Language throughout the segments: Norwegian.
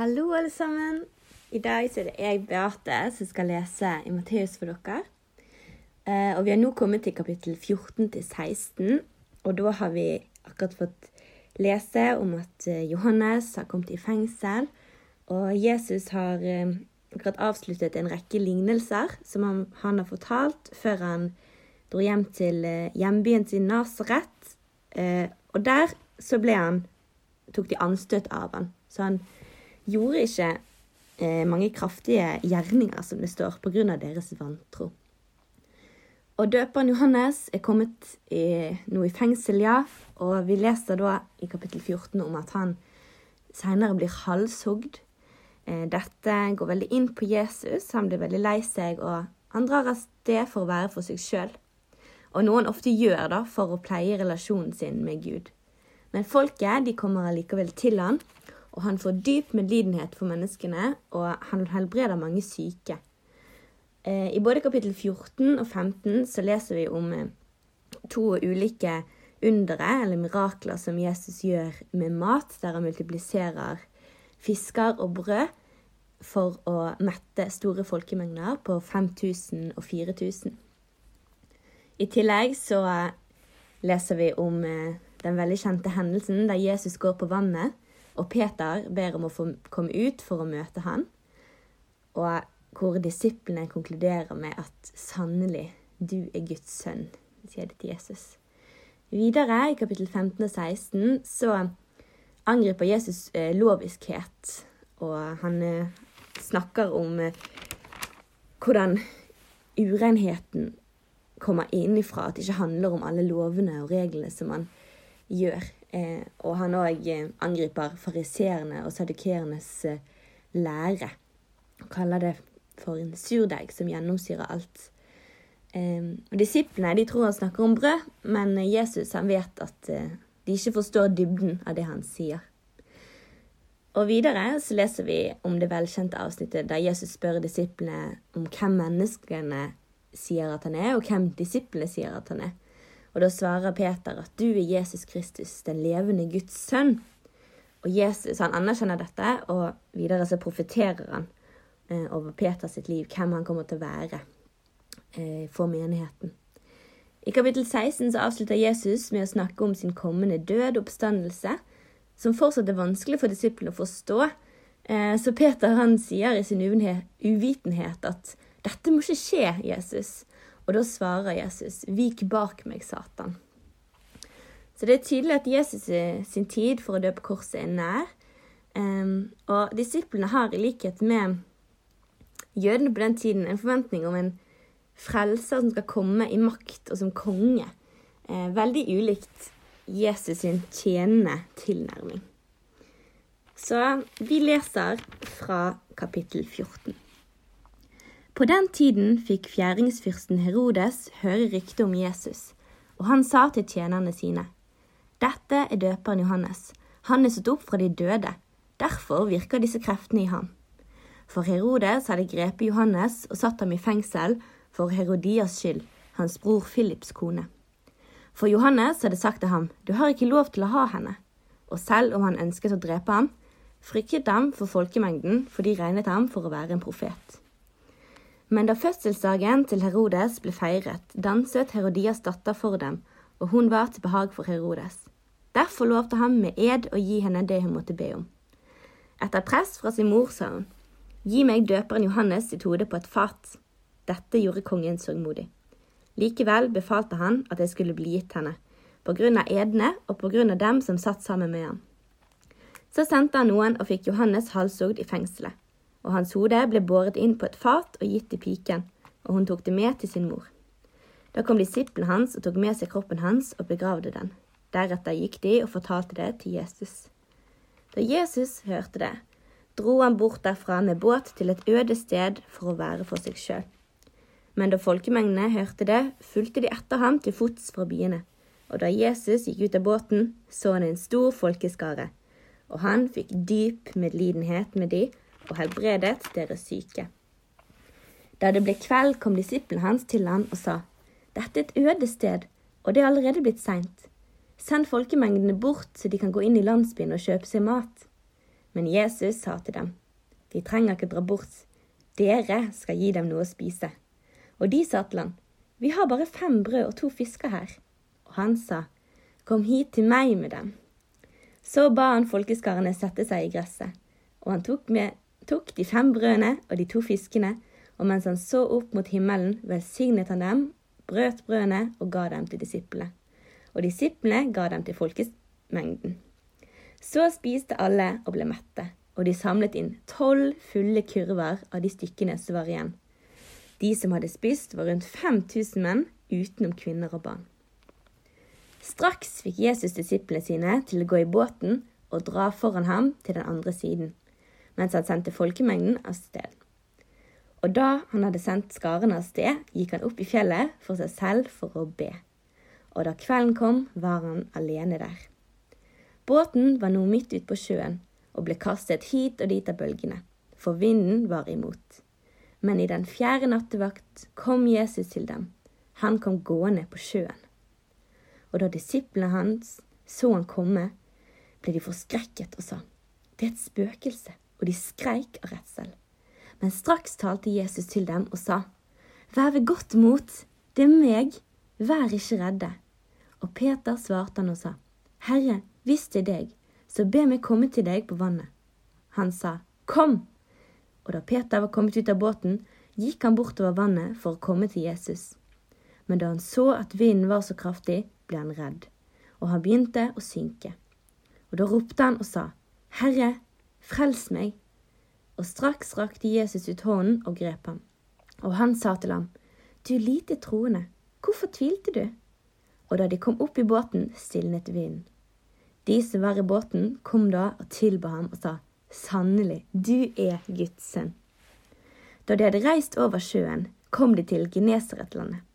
Hallo, alle sammen. I dag så er det jeg, Beate, som skal lese i Matteus for dere. Eh, og vi har nå kommet til kapittel 14 til 16, og da har vi akkurat fått lese om at eh, Johannes har kommet i fengsel, og Jesus har eh, akkurat avsluttet en rekke lignelser som han, han har fortalt før han dro hjem til hjembyen sin Nasaret. Og der så ble han tok de anstøt av han. Så han gjorde ikke eh, mange kraftige gjerninger, som det står, av deres vantro. Og døperen Johannes er kommet i, nå i fengsel, ja, og vi leser da i kapittel 14 om at han senere blir halshogd. Eh, dette går veldig inn på Jesus, han blir veldig lei seg, og han drar av sted for å være for seg sjøl. Og noe han ofte gjør da for å pleie relasjonen sin med Gud. Men folket de kommer allikevel til han, og han får dyp medlidenhet for menneskene, og han helbreder mange syke. Eh, I både kapittel 14 og 15 så leser vi om eh, to ulike undere, eller mirakler, som Jesus gjør med mat, der han multipliserer fisker og brød for å mette store folkemengder på 5000 og 4000. I tillegg så leser vi om eh, den veldig kjente hendelsen der Jesus går på vannet, og Peter ber om å få komme ut for å møte han, og hvor disiplene konkluderer med at sannelig, du er Guds sønn, sier det til Jesus. Videre, i kapittel 15 og 16, så angriper Jesus eh, loviskhet, og han eh, snakker om eh, hvordan urenheten kommer innifra, at det ikke handler om alle lovene og reglene som man gjør. Eh, og han òg eh, angriper fariseerne og sadukeernes eh, lære. Og kaller det for en surdeig som gjennomsyrer alt. Eh, Disiplene de tror han snakker om brød, men Jesus han vet at eh, de ikke forstår dybden av det han sier. Og videre så leser vi om det velkjente avsnittet der Jesus spør disiplene om hvem menneskene sier at han er, og hvem disiplene sier at han er. Og da svarer Peter at du er Jesus Kristus, den levende Guds sønn. Og Jesus han anerkjenner dette, og videre så profeterer han eh, over Peters liv hvem han kommer til å være eh, for menigheten. I kapittel 16 så avslutter Jesus med å snakke om sin kommende død og oppstandelse, som fortsatt er vanskelig for disiplene å forstå. Eh, så Peter han sier i sin uvitenhet at dette må ikke skje, Jesus. Og da svarer Jesus, 'Vik bak meg, Satan'. Så det er tydelig at Jesus sin tid for å dø på korset er nær. Um, og disiplene har i likhet med jødene på den tiden en forventning om en frelser som skal komme i makt og som konge. Uh, veldig ulikt Jesus sin tjenende tilnærming. Så vi leser fra kapittel 14. På den tiden fikk fjæringsfyrsten Herodes høre rykte om Jesus, og han sa til tjenerne sine, Dette er døperen Johannes. Han er satt opp fra de døde. Derfor virker disse kreftene i ham. For Herodes hadde grepet Johannes og satt ham i fengsel for Herodias skyld, hans bror Philips kone. For Johannes hadde sagt til ham, Du har ikke lov til å ha henne. Og selv om han ønsket å drepe ham, fryktet ham for folkemengden, for de regnet ham for å være en profet. Men da fødselsdagen til Herodes ble feiret, danset Herodias datter for dem, og hun var til behag for Herodes. Derfor lovte han med ed å gi henne det hun måtte be om. Etter press fra sin mor sa hun, Gi meg døperen Johannes sitt hode på et fat. Dette gjorde kongen sørgmodig. Likevel befalte han at det skulle bli gitt henne, på grunn av edene og på grunn av dem som satt sammen med ham. Så sendte han noen og fikk Johannes halshogd i fengselet og hans hode ble båret inn på et fat og gitt til piken, og hun tok det med til sin mor. Da kom disiplene hans og tok med seg kroppen hans og begravde den. Deretter gikk de og fortalte det til Jesus. Da Jesus hørte det, dro han bort derfra med båt til et øde sted for å være for seg sjøl. Men da folkemengdene hørte det, fulgte de etter ham til fots fra byene. Og da Jesus gikk ut av båten, så han en stor folkeskare, og han fikk dyp medlidenhet med de og helbredet deres syke. Da det ble kveld, kom disiplene hans til han og sa, Dette er et øde sted, og det er allerede blitt seint. Send folkemengdene bort, så de kan gå inn i landsbyen og kjøpe seg mat. Men Jesus sa til dem, De trenger ikke dra bort, dere skal gi dem noe å spise. Og de sa til han, Vi har bare fem brød og to fisker her. Og han sa, Kom hit til meg med dem. Så ba han folkeskarene sette seg i gresset, og han tok, med, tok de fem brødene og de to fiskene, og mens han så opp mot himmelen, velsignet han dem, brøt brødene og ga dem til disiplene. Og disiplene ga dem til folkemengden. Så spiste alle og ble mette, og de samlet inn tolv fulle kurver av de stykkene som var igjen. De som hadde spist, var rundt 5000 menn, utenom kvinner og barn. Straks fikk Jesus disiplene sine til å gå i båten og dra foran ham til den andre siden, mens han sendte folkemengden av sted. Og da han hadde sendt skarene av sted, gikk han opp i fjellet for seg selv for å be. Og da kvelden kom, var han alene der. Båten var nå midt ute på sjøen og ble kastet hit og dit av bølgene, for vinden var imot. Men i den fjerde nattevakt kom Jesus til dem. Han kom gående på sjøen. Og da disiplene hans så han komme, ble de forskrekket og sa, Det er et spøkelse, og de skreik av redsel. Men straks talte Jesus til dem og sa, Vær ved godt mot, det er meg, vær ikke redde. Og Peter svarte han og sa, Herre, hvis det er deg, så be meg komme til deg på vannet. Han sa, Kom! Og da Peter var kommet ut av båten, gikk han bortover vannet for å komme til Jesus. Men da han så at vinden var så kraftig, ble han redd, og han begynte å synke. Og da ropte han og sa, Herre, frels meg! Og straks rakte Jesus ut hånden og grep ham. Og han sa til ham, Du lite troende, hvorfor tvilte du? Og da de kom opp i båten, stilnet vinden. De som var i båten, kom da og tilba ham og sa, Sannelig, du er Guds sønn. Da de hadde reist over sjøen, kom de til Genesaretlandet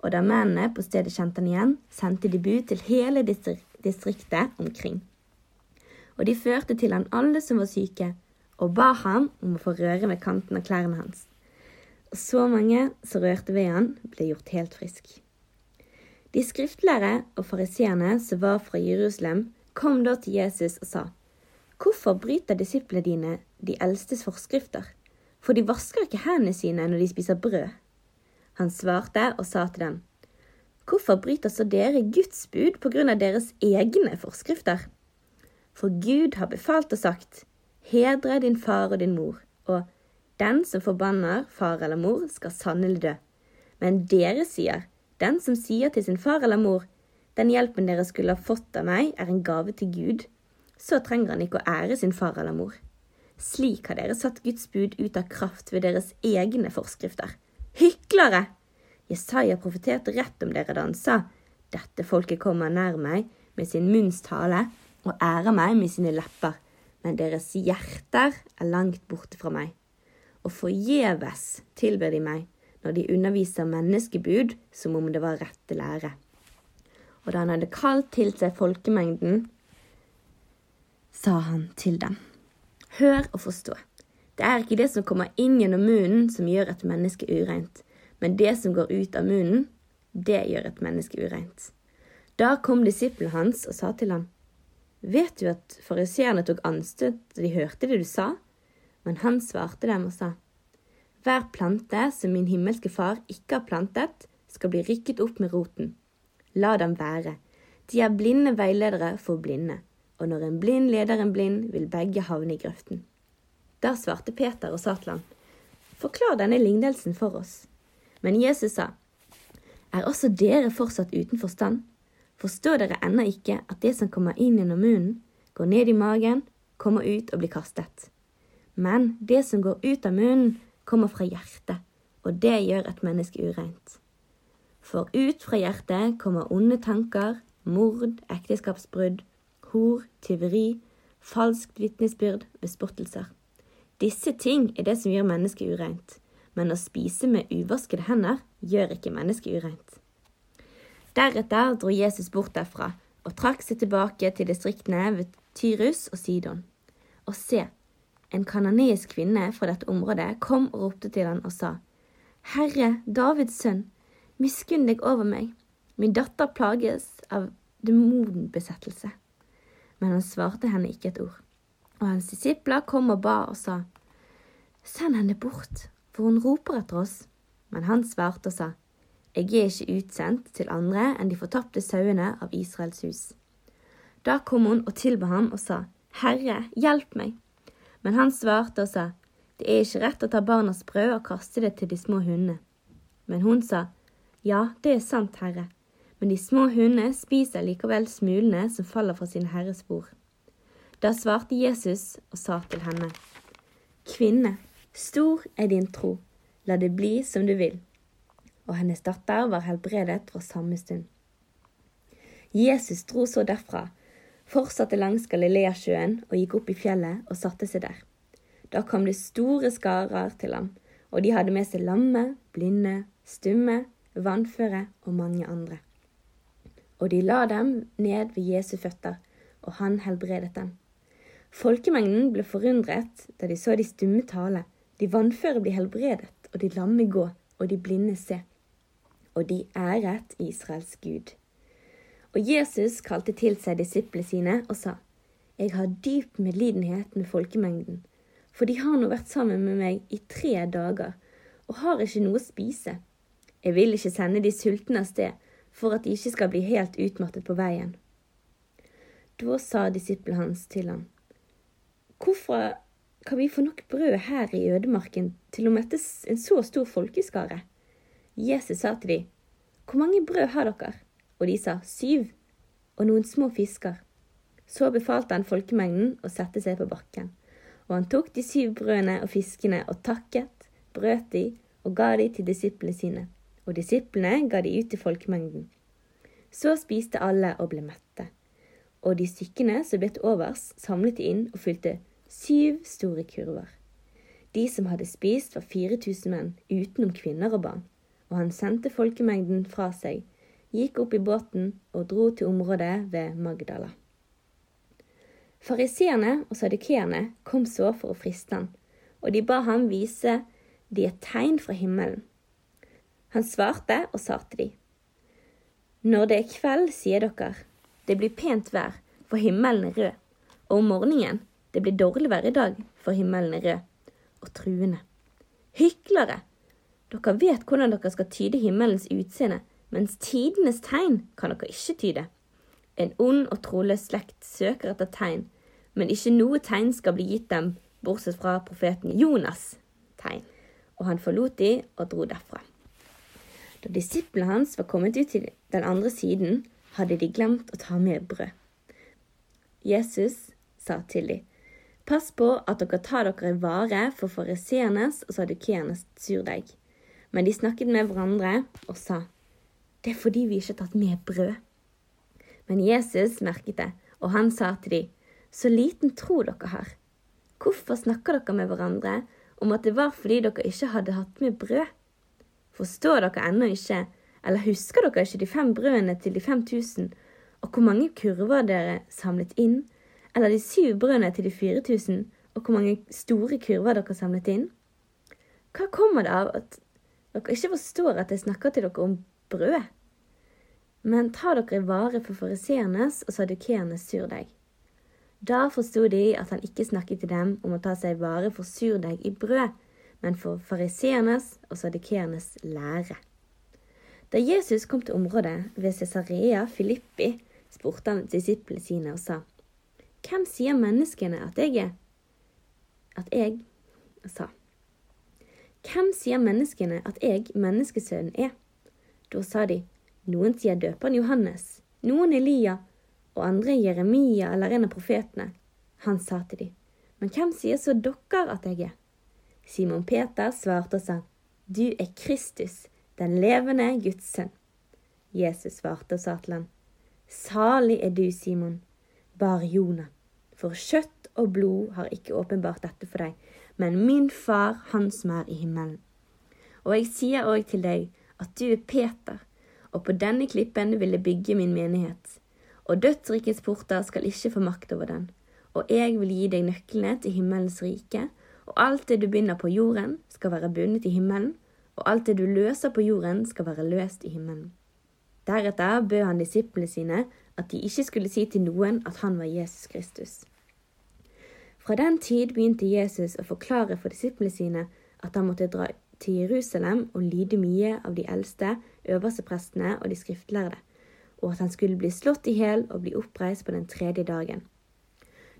og da mennene på stedet kjente han igjen, sendte de bud til hele distriktet omkring. Og de førte til han alle som var syke, og ba ham om å få røre ved kanten av klærne hans. Og så mange som rørte ved han, ble gjort helt frisk. De skriftlære og fariseerne som var fra Jerusalem, kom da til Jesus og sa, Hvorfor bryter disiplene dine de eldstes forskrifter? For de vasker ikke hendene sine når de spiser brød. Han svarte og sa til dem, Hvorfor bryter så dere Guds bud på grunn av deres egne forskrifter? For Gud har befalt og sagt, Hedre din far og din mor, og den som forbanner far eller mor, skal sannelig dø. Men dere sier, den som sier til sin far eller mor, den hjelpen dere skulle ha fått av meg, er en gave til Gud, så trenger han ikke å ære sin far eller mor. Slik har dere satt Guds bud ut av kraft ved deres egne forskrifter. Hyklere! Jesaja profeterte rett om dere da han sa, Dette folket kommer nær meg med sin munns tale og ærer meg med sine lepper, men deres hjerter er langt borte fra meg. Og forgjeves tilber de meg når de underviser menneskebud som om det var rette lære. Og da han hadde kalt til seg folkemengden, sa han til dem, Hør og forstå. Det er ikke det som kommer inn gjennom munnen som gjør et menneske ureint, men det som går ut av munnen, det gjør et menneske ureint. Da kom disiplene hans og sa til ham, Vet du at fariseerne tok anstøt da de hørte det du sa? Men han svarte dem og sa, Hver plante som min himmelske far ikke har plantet, skal bli rykket opp med roten. La dem være. De er blinde veiledere for blinde, og når en blind leder en blind, vil begge havne i grøften. Da svarte Peter og sa Forklar denne lignelsen for oss. Men Jesus sa, Er også dere fortsatt uten forstand? Forstår dere ennå ikke at det som kommer inn gjennom munnen, går ned i magen, kommer ut og blir kastet? Men det som går ut av munnen, kommer fra hjertet, og det gjør et menneske ureint. For ut fra hjertet kommer onde tanker, mord, ekteskapsbrudd, hor, tyveri, falskt vitnesbyrd, bespottelser. Disse ting er det som gjør mennesket ureint, men å spise med uvaskede hender gjør ikke mennesket ureint. Deretter dro Jesus bort derfra og trakk seg tilbake til distriktene ved Tyrus og Sidon. Og se, en kanonisk kvinne fra dette området kom og ropte til han og sa, Herre, Davids sønn, miskunn deg over meg, min datter plages av demonbesettelse. Men han svarte henne ikke et ord. Og hans disipler kom og ba og sa, Send henne bort, for hun roper etter oss. Men han svarte og sa, Jeg er ikke utsendt til andre enn de fortapte sauene av Israels hus. Da kom hun og tilba ham og sa, Herre, hjelp meg. Men han svarte og sa, Det er ikke rett å ta barnas brød og kaste det til de små hundene. Men hun sa, Ja, det er sant, Herre, men de små hundene spiser likevel smulene som faller fra sin herres bord. Da svarte Jesus og sa til henne, Kvinne, stor er din tro, la det bli som du vil. Og hennes datter var helbredet fra samme stund. Jesus dro så derfra, fortsatte langs Galileasjøen og gikk opp i fjellet og satte seg der. Da kom det store skarer til ham, og de hadde med seg lamme, blinde, stumme, vannføre og mange andre. Og de la dem ned ved Jesu føtter, og han helbredet dem. Folkemengden ble forundret da de så de stumme tale, de vannføre bli helbredet, og de lamme gå, og de blinde se. Og de æret Israels Gud. Og Jesus kalte til seg disiplene sine og sa, Jeg har dyp medlidenhet med folkemengden, for de har nå vært sammen med meg i tre dager og har ikke noe å spise. Jeg vil ikke sende de sultne av sted, for at de ikke skal bli helt utmattet på veien. Da sa disiplene hans til ham, Hvorfor kan vi få nok brød her i ødemarken til å mette en så stor folkeskare? Jesus sa til dem, Hvor mange brød har dere? Og de sa, Syv, og noen små fisker. Så befalte han folkemengden å sette seg på bakken. Og han tok de syv brødene og fiskene og takket, brøt de og ga de til disiplene sine. Og disiplene ga de ut til folkemengden. Så spiste alle og ble mette. Og de stykkene som ble til overs, samlet de inn og fylte syv store kurver. De som hadde spist, var 4000 menn, utenom kvinner og barn. Og han sendte folkemengden fra seg, gikk opp i båten og dro til området ved Magdala. Fariseerne og sadukeerne kom så for å friste han, og de ba ham vise de et tegn fra himmelen. Han svarte og sa til de, Når det er kveld, sier dere, det blir pent vær, for himmelen er rød, og om morgenen, det blir dårlig vær i dag, for himmelen er rød, og truende. Hyklere! Dere vet hvordan dere skal tyde himmelens utseende, mens tidenes tegn kan dere ikke tyde. En ond og troløs slekt søker etter tegn, men ikke noe tegn skal bli gitt dem, bortsett fra profeten Jonas' tegn. Og han forlot de og dro derfra. Da disiplene hans var kommet ut til den andre siden, hadde de glemt å ta med brød. Jesus sa til dem, Pass på at dere tar dere vare for fariseernes og sadukeernes surdeig. Men de snakket med hverandre og sa, Det er fordi vi ikke har tatt med brød. Men Jesus merket det, og han sa til dem, Så liten tro dere har. Hvorfor snakker dere med hverandre om at det var fordi dere ikke hadde hatt med brød? Forstår dere ennå ikke, eller husker dere ikke de fem brødene til de fem tusen, og hvor mange kurver dere samlet inn? Eller de syv brødene til de 4000, og hvor mange store kurver dere samlet inn? Hva kommer det av at dere ikke forstår at jeg snakker til dere om brød? Men ta dere vare for fariseernes og sadukeernes surdeig. Da forsto de at han ikke snakket til dem om å ta seg vare for surdeig i brød, men for fariseernes og sadukeernes lære. Da Jesus kom til området ved Cesarea Filippi, spurte han disiplene sine og sa:" Hvem sier menneskene at jeg er? At jeg sa. Hvem sier menneskene at jeg, menneskesønnen, er? Da sa de, noen sier døperen Johannes, noen Elia, og andre Jeremia eller en av profetene. Han sa til dem, men hvem sier så dere at jeg er? Simon Peter svarte og sa, du er Kristus, den levende Guds sønn. Jesus svarte og sa til ham, salig er du, Simon bar Jonah. For kjøtt og blod har ikke åpenbart dette for deg, men min far, han som er i himmelen. Og jeg sier òg til deg at du er Peter, og på denne klippen vil jeg bygge min menighet. Og dødsrikets porter skal ikke få makt over den. Og jeg vil gi deg nøklene til himmelens rike, og alt det du binder på jorden, skal være bundet i himmelen, og alt det du løser på jorden, skal være løst i himmelen. Deretter bød han disiplene sine at de ikke skulle si til noen at han var Jesus Kristus. Fra den tid begynte Jesus å forklare for disiplene sine at han måtte dra til Jerusalem og lide mye av de eldste, øversteprestene og de skriftlærde, og at han skulle bli slått i hjel og bli oppreist på den tredje dagen.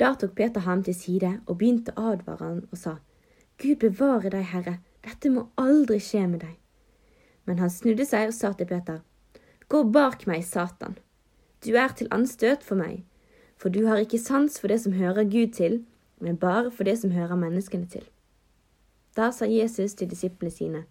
Da tok Peter ham til side og begynte å advare han og sa, Gud bevare deg, Herre, dette må aldri skje med deg. Men han snudde seg og sa til Peter, Gå bak meg, Satan. Du er til anstøt for meg, for du har ikke sans for det som hører Gud til, men bare for det som hører menneskene til. Da sa Jesus til disiplene sine,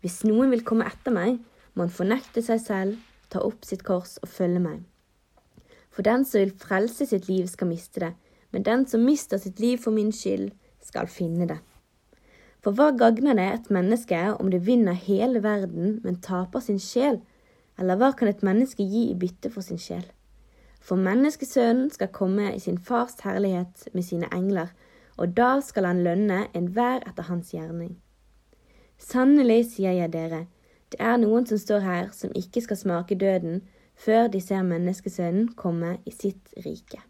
Hvis noen vil komme etter meg, må han fornekte seg selv, ta opp sitt kors og følge meg. For den som vil frelse sitt liv, skal miste det, men den som mister sitt liv for min skyld, skal finne det. For hva gagner det et menneske om det vinner hele verden, men taper sin sjel? Eller hva kan et menneske gi i bytte for sin sjel? For menneskesønnen skal komme i sin fars herlighet med sine engler, og da skal han lønne enhver etter hans gjerning. Sannelig sier jeg dere, det er noen som står her som ikke skal smake døden før de ser menneskesønnen komme i sitt rike.